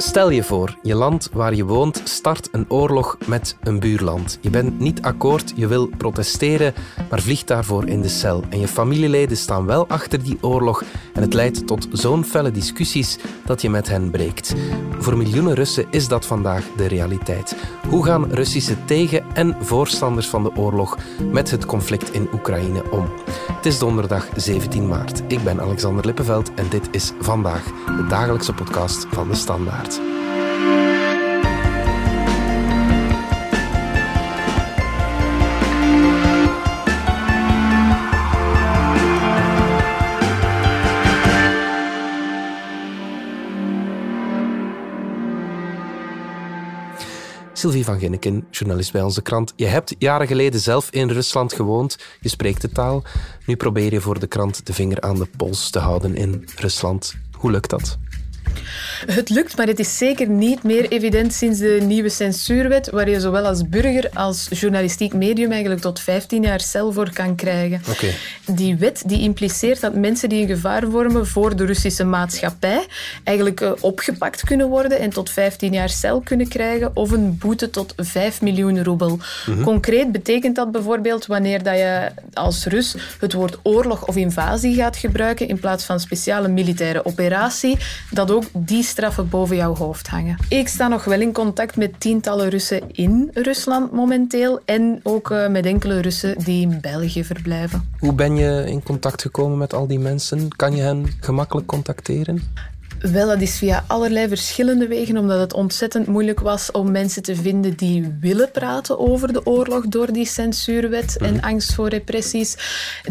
Stel je voor, je land waar je woont start een oorlog met een buurland. Je bent niet akkoord, je wil protesteren, maar vliegt daarvoor in de cel. En je familieleden staan wel achter die oorlog en het leidt tot zo'n felle discussies dat je met hen breekt. Voor miljoenen Russen is dat vandaag de realiteit. Hoe gaan Russische tegen- en voorstanders van de oorlog met het conflict in Oekraïne om? Het is donderdag 17 maart. Ik ben Alexander Lippenveld en dit is Vandaag, de dagelijkse podcast van de Standaard. Sylvie van Ginneken, journalist bij onze krant. Je hebt jaren geleden zelf in Rusland gewoond. Je spreekt de taal. Nu probeer je voor de krant de vinger aan de pols te houden in Rusland. Hoe lukt dat? Het lukt, maar het is zeker niet meer evident sinds de nieuwe censuurwet, waar je zowel als burger als journalistiek medium eigenlijk tot 15 jaar cel voor kan krijgen. Die wet die impliceert dat mensen die een gevaar vormen voor de Russische maatschappij eigenlijk eh, opgepakt kunnen worden en tot 15 jaar cel kunnen krijgen of een boete tot 5 miljoen roebel. Concreet betekent dat bijvoorbeeld wanneer dat je als Rus het woord oorlog of invasie gaat gebruiken in plaats van speciale militaire operatie, dat ook die straffen boven jouw hoofd hangen. Ik sta nog wel in contact met tientallen Russen in Rusland momenteel en ook eh, met enkele Russen die in België verblijven. Hoe ben je in contact gekomen met al die mensen? Kan je hen gemakkelijk contacteren? Wel, dat is via allerlei verschillende wegen, omdat het ontzettend moeilijk was om mensen te vinden die willen praten over de oorlog door die censuurwet en angst voor repressies.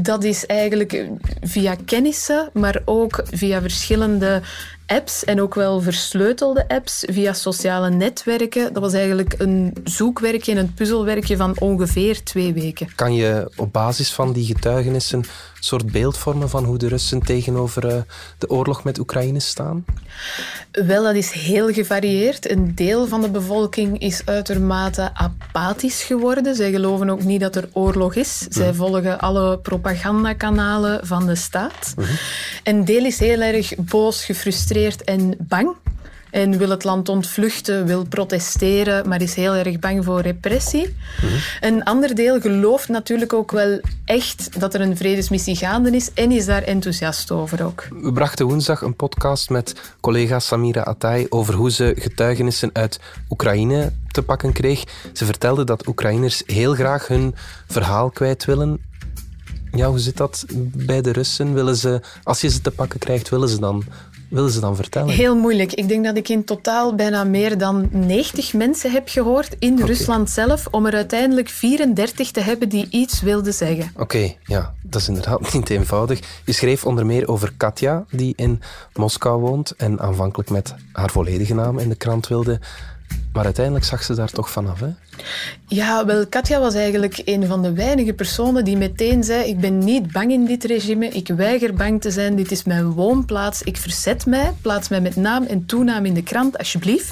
Dat is eigenlijk via kennissen, maar ook via verschillende apps en ook wel versleutelde apps via sociale netwerken. Dat was eigenlijk een zoekwerkje en een puzzelwerkje van ongeveer twee weken. Kan je op basis van die getuigenissen een soort beeld vormen van hoe de Russen tegenover eh, de oorlog met Oekraïne staan? Wel, dat is heel gevarieerd. Een deel van de bevolking is uitermate apathisch geworden. Zij geloven ook niet dat er oorlog is. Zij volgen alle propagandakanalen van de staat. Een deel is heel erg boos, gefrustreerd en bang. En wil het land ontvluchten, wil protesteren, maar is heel erg bang voor repressie. Een ander deel gelooft natuurlijk ook wel echt dat er een vredesmissie gaande is en is daar enthousiast over ook. We brachten woensdag een podcast met collega Samira Atay over hoe ze getuigenissen uit Oekraïne te pakken kreeg. Ze vertelde dat Oekraïners heel graag hun verhaal kwijt willen. Ja, hoe zit dat bij de Russen? Willen ze, als je ze te pakken krijgt, willen ze dan, willen ze dan vertellen? Heel moeilijk. Ik denk dat ik in totaal bijna meer dan 90 mensen heb gehoord in Rusland zelf, om er uiteindelijk 34 te hebben die iets wilden zeggen. Oké, ja, dat is inderdaad niet eenvoudig. Je schreef onder meer over Katja, die in Moskou woont en aanvankelijk met haar volledige naam in de krant wilde. Maar uiteindelijk zag ze daar toch vanaf, hè? Ja, wel, Katja was eigenlijk een van de weinige personen die meteen zei: Ik ben niet bang in dit regime, ik weiger bang te zijn, dit is mijn woonplaats, ik verzet mij, plaats mij met naam en toenaam in de krant, alsjeblieft.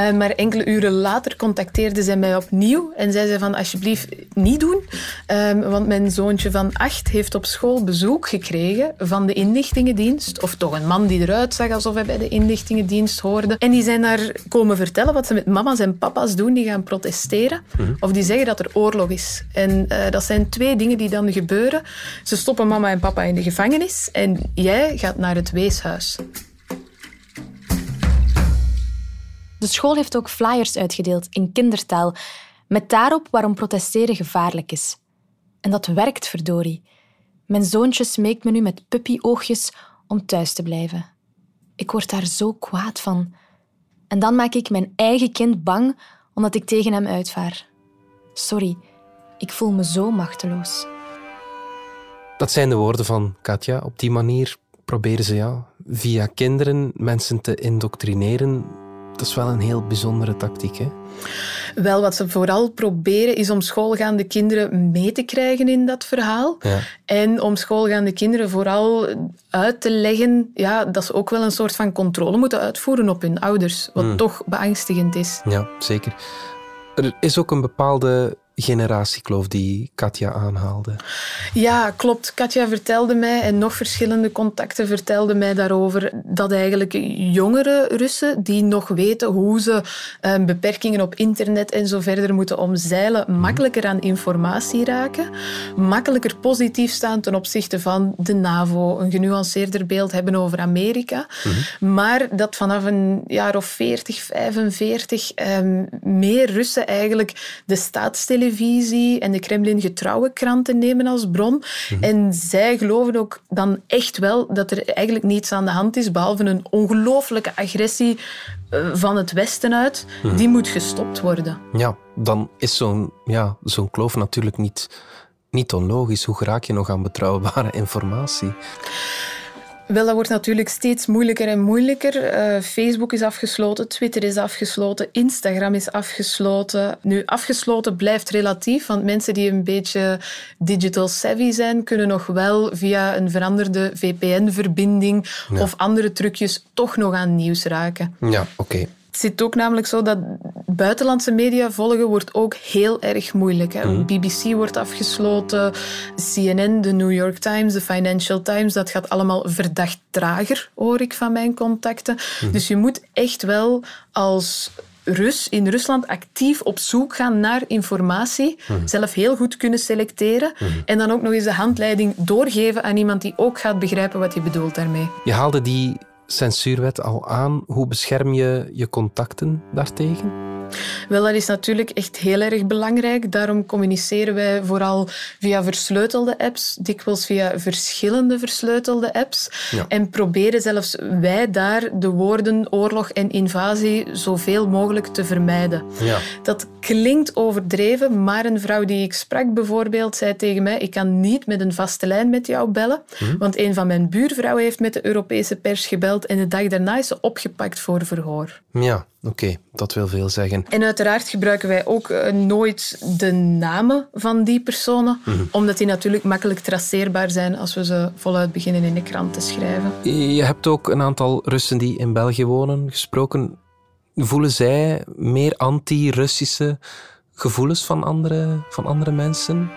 Uh, maar enkele uren later contacteerde zij mij opnieuw en zei ze van alsjeblieft niet doen, um, want mijn zoontje van acht heeft op school bezoek gekregen van de inlichtingendienst, of toch een man die eruit zag alsof hij bij de inlichtingendienst hoorde. En die zijn daar komen vertellen wat ze met mama's en papa's doen, die gaan protesteren of die zeggen dat er oorlog is. En uh, dat zijn twee dingen die dan gebeuren. Ze stoppen mama en papa in de gevangenis en jij gaat naar het weeshuis. De school heeft ook flyers uitgedeeld in kindertaal, met daarop waarom protesteren gevaarlijk is. En dat werkt, verdorie. Mijn zoontje smeekt me nu met puppyoogjes om thuis te blijven. Ik word daar zo kwaad van. En dan maak ik mijn eigen kind bang omdat ik tegen hem uitvaar. Sorry, ik voel me zo machteloos. Dat zijn de woorden van Katja. Op die manier proberen ze ja, via kinderen mensen te indoctrineren. Dat is wel een heel bijzondere tactiek, hè? Wel, wat ze vooral proberen is om schoolgaande kinderen mee te krijgen in dat verhaal. Ja. En om schoolgaande kinderen vooral uit te leggen ja, dat ze ook wel een soort van controle moeten uitvoeren op hun ouders. Wat toch beangstigend is. Ja, zeker. Er is ook een bepaalde generatiekloof die Katja aanhaalde. Ja, klopt. Katja vertelde mij en nog verschillende contacten vertelden mij daarover dat eigenlijk jongere Russen die nog weten hoe ze um, beperkingen op internet en zo verder moeten omzeilen, mhm. makkelijker aan informatie raken, makkelijker positief staan ten opzichte van de NAVO, een genuanceerder beeld hebben over Amerika, mhm. maar dat vanaf een jaar of 40, 45 um, meer Russen eigenlijk de staatstelevisie televisie en de Kremlin getrouwe kranten nemen als bron. Mhm. En zij geloven ook dan echt wel dat er eigenlijk niets aan de hand is, behalve een ongelooflijke agressie eh, van het Westen uit. Mhm. Die moet gestopt worden. Ja, dan is zo'n ja, zo'n kloof natuurlijk niet, niet onlogisch. Hoe raak je nog aan betrouwbare informatie? Wel, dat wordt natuurlijk steeds moeilijker en moeilijker. Uh, Facebook is afgesloten, Twitter is afgesloten, Instagram is afgesloten. Nu, afgesloten blijft relatief, want mensen die een beetje digital savvy zijn, kunnen nog wel via een veranderde VPN-verbinding of andere trucjes toch nog aan nieuws raken. Ja, oké. Het zit ook namelijk zo dat buitenlandse media volgen wordt ook heel erg moeilijk. Hè. Mhm. BBC wordt afgesloten, CNN, de New York Times, de Financial Times, dat gaat allemaal verdacht trager, hoor ik van mijn contacten. Mhm. Dus je moet echt wel als Rus in Rusland actief op zoek gaan naar informatie, mhm. zelf heel goed kunnen selecteren en dan ook nog eens de handleiding doorgeven aan iemand die ook gaat begrijpen wat je bedoelt daarmee. Je haalde die censuurwet al aan. Hoe bescherm je je contacten daartegen? Wel, dat is natuurlijk echt heel erg belangrijk. Daarom communiceren wij vooral via versleutelde apps, dikwijls via verschillende versleutelde apps. En proberen zelfs wij daar de woorden oorlog en invasie zoveel mogelijk te vermijden. Ja. Dat klinkt overdreven, maar een vrouw die ik sprak bijvoorbeeld zei tegen mij: Ik kan niet met een vaste lijn met jou bellen, hm? want een van mijn buurvrouwen heeft met de Europese pers gebeld en de dag daarna is ze opgepakt voor verhoor. Ja, Oké, dat wil veel zeggen. En uiteraard gebruiken wij ook eh, nooit de namen van die personen, mhm. omdat die natuurlijk makkelijk traceerbaar zijn als we ze voluit beginnen in de krant te schrijven. Je hebt ook een aantal Russen die in België wonen gesproken. Voelen zij meer anti-Russische gevoelens van andere, van andere mensen?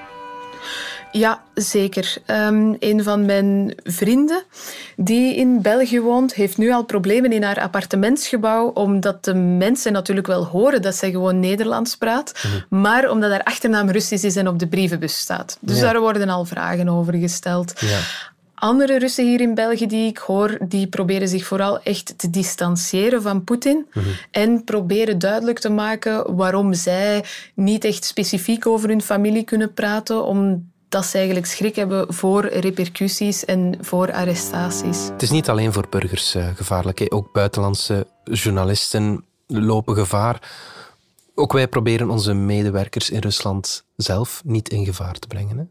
Ja, zeker. Um, een van mijn vrienden die in België woont, heeft nu al problemen in haar appartementsgebouw, omdat de mensen natuurlijk wel horen dat zij gewoon Nederlands praat, mhm. maar omdat haar achternaam Russisch is en op de brievenbus staat. Dus daar worden al vragen over gesteld. Ja. Andere Russen hier in België die ik hoor, die proberen zich vooral echt te distancieren van Poetin mhm. en proberen duidelijk te maken waarom zij niet echt specifiek over hun familie kunnen praten, om dat ze eigenlijk schrik hebben voor repercussies en voor arrestaties. Het is niet alleen voor burgers uh, gevaarlijk. Ook buitenlandse journalisten lopen gevaar. Ook wij proberen onze medewerkers in Rusland zelf niet in gevaar te brengen. Hè?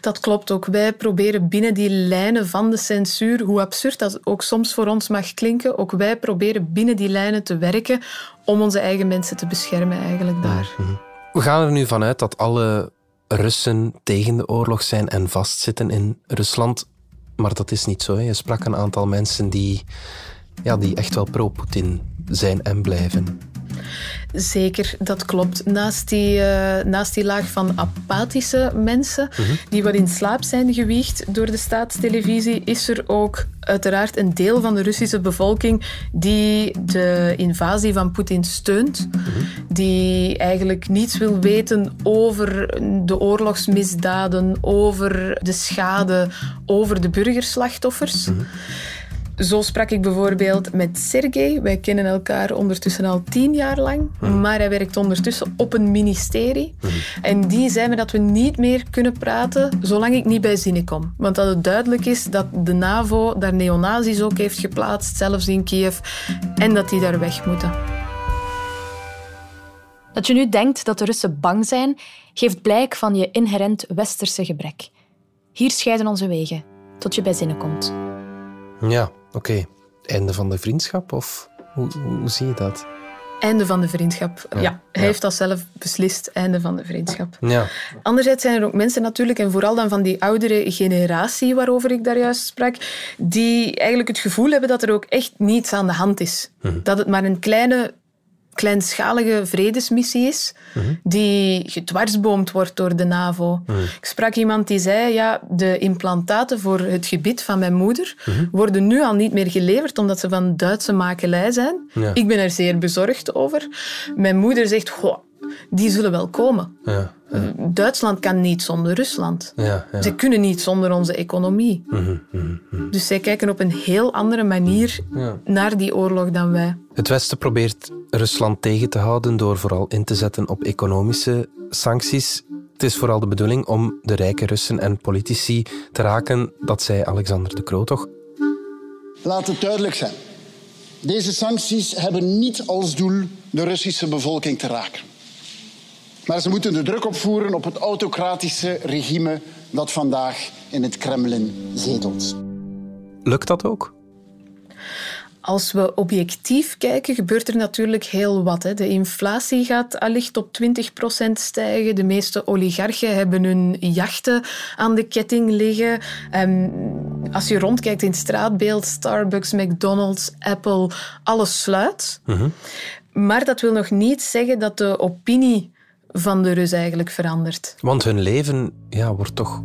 Dat klopt ook. Wij proberen binnen die lijnen van de censuur, hoe absurd dat ook soms voor ons mag klinken, ook wij proberen binnen die lijnen te werken om onze eigen mensen te beschermen eigenlijk daar. Mhm. We gaan er nu vanuit dat alle Russen tegen de oorlog zijn en vastzitten in Rusland. Maar dat is niet zo. Je sprak een aantal mensen die, ja, die echt wel pro-Poetin zijn en blijven. Zeker, dat klopt. Naast die, uh, naast die laag van apathische mensen, mhm. die wat in slaap zijn gewiegd door de staatstelevisie, is er ook uiteraard een deel van de Russische bevolking die de invasie van Poetin steunt. Mhm. Die eigenlijk niets wil weten over de oorlogsmisdaden, over de schade, over de burgerslachtoffers. Mhm. Zo sprak ik bijvoorbeeld met Sergej. Wij kennen elkaar ondertussen al tien jaar lang. Mhm. Maar hij werkt ondertussen op een ministerie. Mhm. En die zei me dat we niet meer kunnen praten zolang ik niet bij zinnen kom. Want dat het duidelijk is dat de NAVO daar neonazis ook heeft geplaatst, zelfs in Kiev. En dat die daar weg moeten. Dat je nu denkt dat de Russen bang zijn, geeft blijk van je inherent westerse gebrek. Hier scheiden onze wegen, tot je bij zinnen komt. Ja, Oké, einde van de vriendschap of hoe, hoe, zie je dat? Einde van de vriendschap. Ja, hij heeft dat zelf beslist, einde van de vriendschap. Ja. Anderzijds zijn er ook mensen natuurlijk, en vooral dan van die oudere generatie waarover ik daar juist sprak, die eigenlijk het gevoel hebben dat er ook echt niets aan de hand is. Mhm. Dat het maar een kleine kleinschalige vredesmissie is, die gedwarsboomd wordt door de NAVO. Ik sprak iemand die zei, ja, de implantaten voor het gebit van mijn moeder worden nu al niet meer geleverd omdat ze van Duitse makelij zijn. Ik ben er zeer bezorgd over. Mijn moeder zegt, goh, die zullen wel komen. Ja, Duitsland kan niet zonder Rusland. Ja, Ze kunnen niet zonder onze economie. Mhm, mhm, mhm. Dus zij kijken op een heel andere manier naar die oorlog dan wij. Het Westen probeert Rusland tegen te houden door vooral in te zetten op economische sancties. Het is vooral de bedoeling om de rijke Russen en politici te raken, dat zei Alexander de Croo toch? Laat het duidelijk zijn. Deze sancties hebben niet als doel de Russische bevolking te raken. Maar ze moeten de druk opvoeren op het autocratische regime dat vandaag in het Kremlin zetelt. Lukt dat ook? Als we objectief kijken, gebeurt er natuurlijk heel wat. De inflatie gaat allicht op 20% stijgen. De meeste oligarchen hebben hun jachten aan de ketting liggen. Ehm, als je rondkijkt in het straatbeeld, Starbucks, McDonald's, Apple, alles sluit. Mhm. Maar dat wil nog niet zeggen dat de opinie van de Rus eigenlijk verandert. Want hun leven ja, wordt toch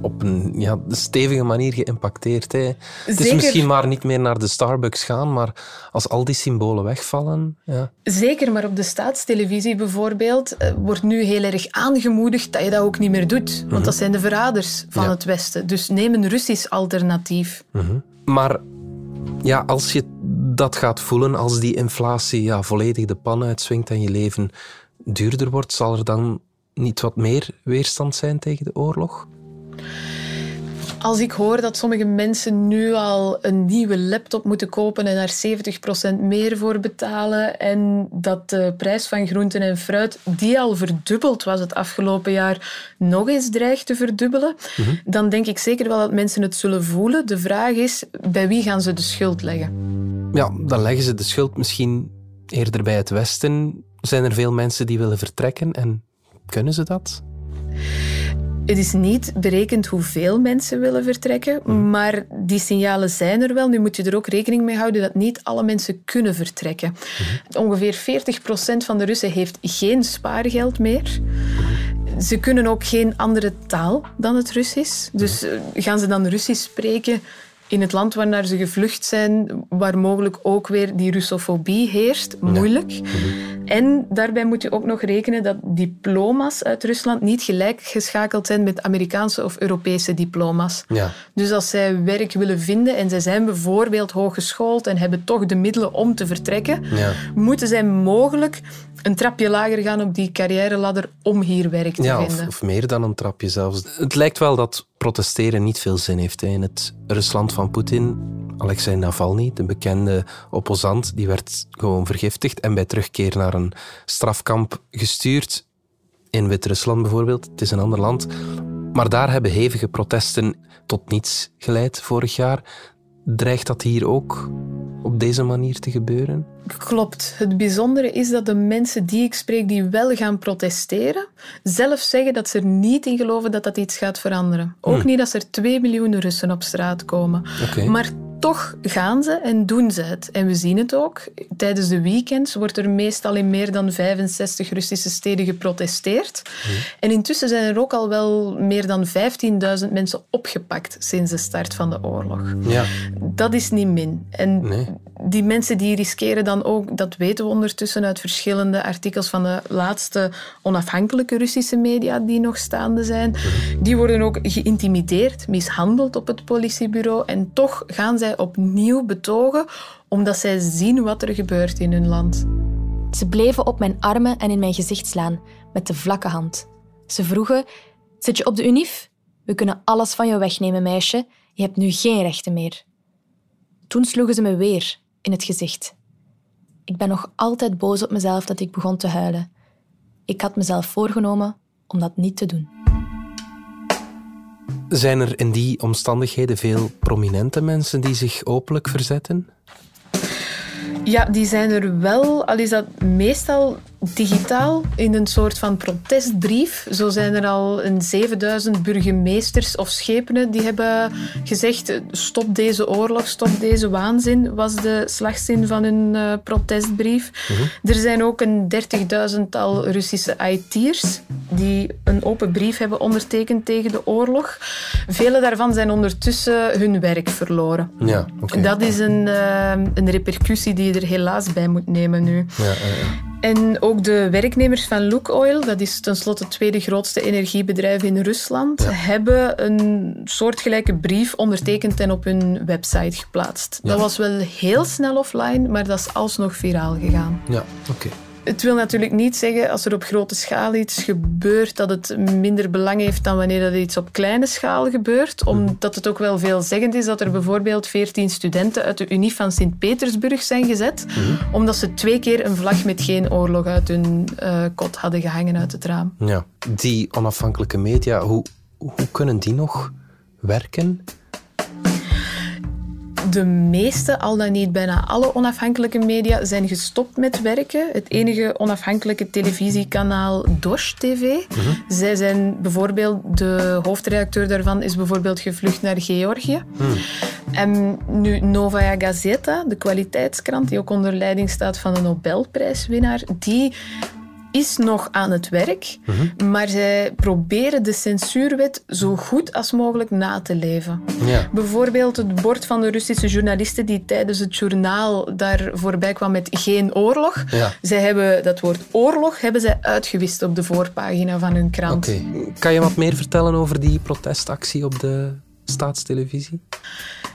op een ja, stevige manier geïmpacteerd. Hè. Het is misschien maar niet meer naar de Starbucks gaan, maar als al die symbolen wegvallen... Ja. Zeker, maar op de staatstelevisie bijvoorbeeld eh, wordt nu heel erg aangemoedigd dat je dat ook niet meer doet. Want mhm. dat zijn de verraders van het Westen. Dus neem een Russisch alternatief. Mhm. Maar ja, als je dat gaat voelen, als die inflatie ja, volledig de pan uitswingt en je leven duurder wordt, zal er dan niet wat meer weerstand zijn tegen de oorlog? Als ik hoor dat sommige mensen nu al een nieuwe laptop moeten kopen en daar 70% meer voor betalen en dat de prijs van groenten en fruit, die al verdubbeld was het afgelopen jaar, nog eens dreigt te verdubbelen, mhm. dan denk ik zeker wel dat mensen het zullen voelen. De vraag is, bij wie gaan ze de schuld leggen? Ja, dan leggen ze de schuld misschien eerder bij het Westen. Zijn er veel mensen die willen vertrekken en kunnen ze dat? Het is niet berekend hoeveel mensen willen vertrekken, mhm. maar die signalen zijn er wel. Nu moet je er ook rekening mee houden dat niet alle mensen kunnen vertrekken. Mhm. Ongeveer 40% van de Russen heeft geen spaargeld meer. Mhm. Ze kunnen ook geen andere taal dan het Russisch. Dus eh, gaan ze dan Russisch spreken in het land waarnaar ze gevlucht zijn, waar mogelijk ook weer die Russofobie heerst. Moeilijk. En daarbij moet je ook nog rekenen dat diploma's uit Rusland niet gelijk geschakeld zijn met Amerikaanse of Europese diploma's. Ja. Dus als zij werk willen vinden en zij zijn bijvoorbeeld hooggeschoold en hebben toch de middelen om te vertrekken, ja. moeten zij mogelijk een trapje lager gaan op die carrière-ladder om hier werk te ja, vinden. Of, of, meer dan een trapje zelfs. Het lijkt wel dat protesteren niet veel zin heeft. Hè. In het Rusland van Poetin, Alexei Navalny, de bekende opposant, die werd gewoon vergiftigd en bij terugkeer naar een strafkamp gestuurd. In Wit-Rusland bijvoorbeeld, het is een ander land. Maar daar hebben hevige protesten tot niets geleid vorig jaar. Dreigt dat hier ook op deze manier te gebeuren? Klopt. Het bijzondere is dat de mensen die ik spreek die wel gaan protesteren, zelf zeggen dat ze er niet in geloven dat dat iets gaat veranderen. Ook hmm. niet als er 2 miljoen Russen op straat komen. Maar toch gaan ze en doen ze het. En we zien het ook. Tijdens de weekends wordt er meestal in meer dan 65 Russische steden geprotesteerd. Hmm. En intussen zijn er ook al wel meer dan 15.000 mensen opgepakt sinds de start van de oorlog. Ja. Dat is niet min. En nee. die mensen die riskeren dan ook, dat weten we ondertussen uit verschillende artikels van de laatste onafhankelijke Russische media die nog staande zijn, hmm. die worden ook geïntimideerd, mishandeld op het politiebureau en toch gaan opnieuw betogen omdat zij zien wat er gebeurt in hun land. Ze bleven op mijn armen en in mijn gezicht slaan met de vlakke hand. Ze vroegen: Zit je op de UNIF? We kunnen alles van je wegnemen, meisje. Je hebt nu geen rechten meer. Toen sloegen ze me weer in het gezicht. Ik ben nog altijd boos op mezelf dat ik begon te huilen. Ik had mezelf voorgenomen om dat niet te doen. Zijn er in die omstandigheden veel prominente mensen die zich openlijk verzetten? Ja, die zijn er wel. Al is dat meestal digitaal in een soort van protestbrief. Zo zijn er al een 7000 burgemeesters of schepenen die hebben gezegd stop deze oorlog, stop deze waanzin, was de slagzin van hun uh, protestbrief. Mhm. Er zijn ook een 30.000-tal Russische IT'ers die een open brief hebben ondertekend tegen de oorlog. Vele daarvan zijn ondertussen hun werk verloren. Ja, okay. Dat is een, uh, een repercussie die je er helaas bij moet nemen nu. Ja, ja, en ook de werknemers van Lukoil, dat is tenslotte het tweede grootste energiebedrijf in Rusland, hebben een soortgelijke brief ondertekend en op hun website geplaatst. Dat was wel heel snel offline, maar dat is alsnog viraal gegaan. Ja, oké. Het wil natuurlijk niet zeggen als er op grote schaal iets gebeurt dat het minder belang heeft dan wanneer er iets op kleine schaal gebeurt. Omdat het ook wel veelzeggend is dat er bijvoorbeeld 14 studenten uit de Unie van Sint-Petersburg zijn gezet. Omdat ze twee keer een vlag met geen oorlog uit hun uh, kot hadden gehangen uit het raam. Ja, die onafhankelijke media, hoe, hoe kunnen die nog werken? De meeste, al dan niet bijna alle onafhankelijke media zijn gestopt met werken. Het enige onafhankelijke televisiekanaal Dosh TV. Mhm. Zij zijn bijvoorbeeld, de hoofdredacteur daarvan is bijvoorbeeld gevlucht naar Georgië. Mhm. En nu Novaya Gazeta, de kwaliteitskrant, die ook onder leiding staat van een Nobelprijswinnaar, die is nog aan het werk, mhm. maar zij proberen de censuurwet zo goed als mogelijk na te leven. Ja. Bijvoorbeeld het bord van de Russische journalisten die tijdens het journaal daar voorbij kwam met geen oorlog. Ja. Zij hebben dat woord oorlog hebben zij uitgewist op de voorpagina van hun krant. Okay. Kan je wat meer vertellen over die protestactie op de staatstelevisie?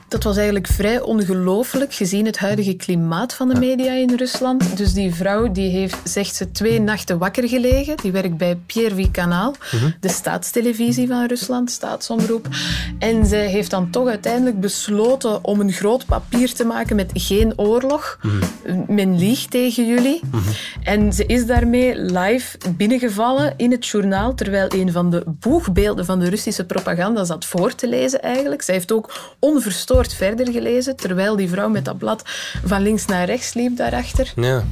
Dat was eigenlijk vrij ongelooflijk gezien het huidige klimaat van de media in Rusland. Dus die vrouw die heeft, zegt ze, twee nachten wakker gelegen. Die werkt bij Pierre Kanaal, mhm. de staatstelevisie van Rusland, staatsomroep. En zij heeft dan toch uiteindelijk besloten om een groot papier te maken met geen oorlog. Mhm. Men liegt tegen jullie. Mhm. En ze is daarmee live binnengevallen in het journaal, terwijl een van de boegbeelden van de Russische propaganda zat voor te lezen eigenlijk. Zij heeft ook onverstoord verder gelezen, terwijl die vrouw met dat blad van links naar rechts liep daarachter. Ja.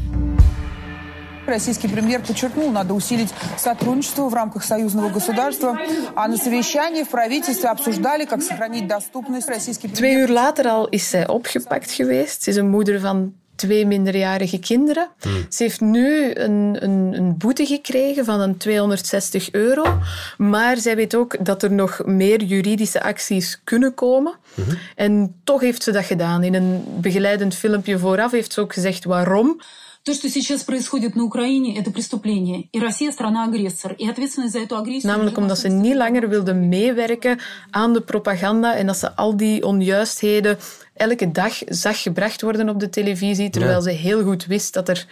Российский премьер подчеркнул, надо усилить сотрудничество в рамках союзного государства. А на совещании в правительстве обсуждали, как сохранить доступность российской Twee uur later al is zij opgepakt geweest. Ze is een moeder van twee minderjarige kinderen. Hmm. Ze heeft nu een, een, een, boete gekregen van een 260 euro. Maar zij weet ook dat er nog meer juridische acties kunnen komen. Hmm. En toch heeft ze dat gedaan. In een begeleidend filmpje vooraf heeft ze ook gezegd waarom. То, что сейчас происходит на Украине, это преступление. И Россия страна-агрессор. И ответственность за эту агрессию... Namelijk omdat ze niet langer wilde meewerken aan de propaganda en dat ze al die onjuistheden elke dag zag gebracht worden op de televisie, terwijl ze heel goed wist dat er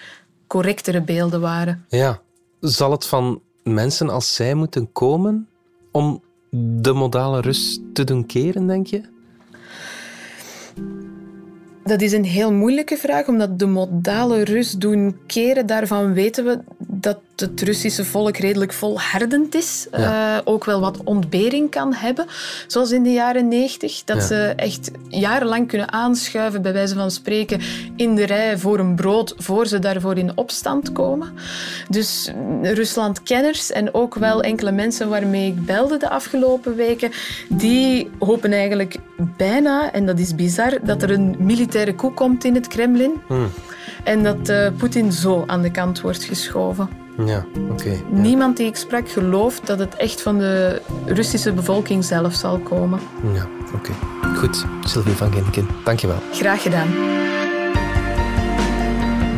correctere beelden waren. Ja. Zal het van mensen als zij moeten komen om de modale rust te doen keren, denk je? Dat is een heel moeilijke vraag, omdat de modale rust doen keren, daarvan weten we dat het Russische volk redelijk volhardend is. Uh, ook wel wat ontbering kan hebben. Zoals in de jaren negentig. Dat ze echt jarenlang kunnen aanschuiven, bij wijze van spreken, in de rij voor een brood, voor ze daarvoor in opstand komen. Dus Rusland-kenners en ook wel enkele mensen waarmee ik belde de afgelopen weken, die hopen eigenlijk bijna, en dat is bizar, dat er een militaire coup komt in het Kremlin. Hmm. En dat uh, Poetin zo aan de kant wordt geschoven. Ja, oké. Niemand die ik sprak gelooft dat het echt van de Russische bevolking zelf zal komen. Ja, oké. Goed, Sylvie van Genken, dankjewel. Graag gedaan.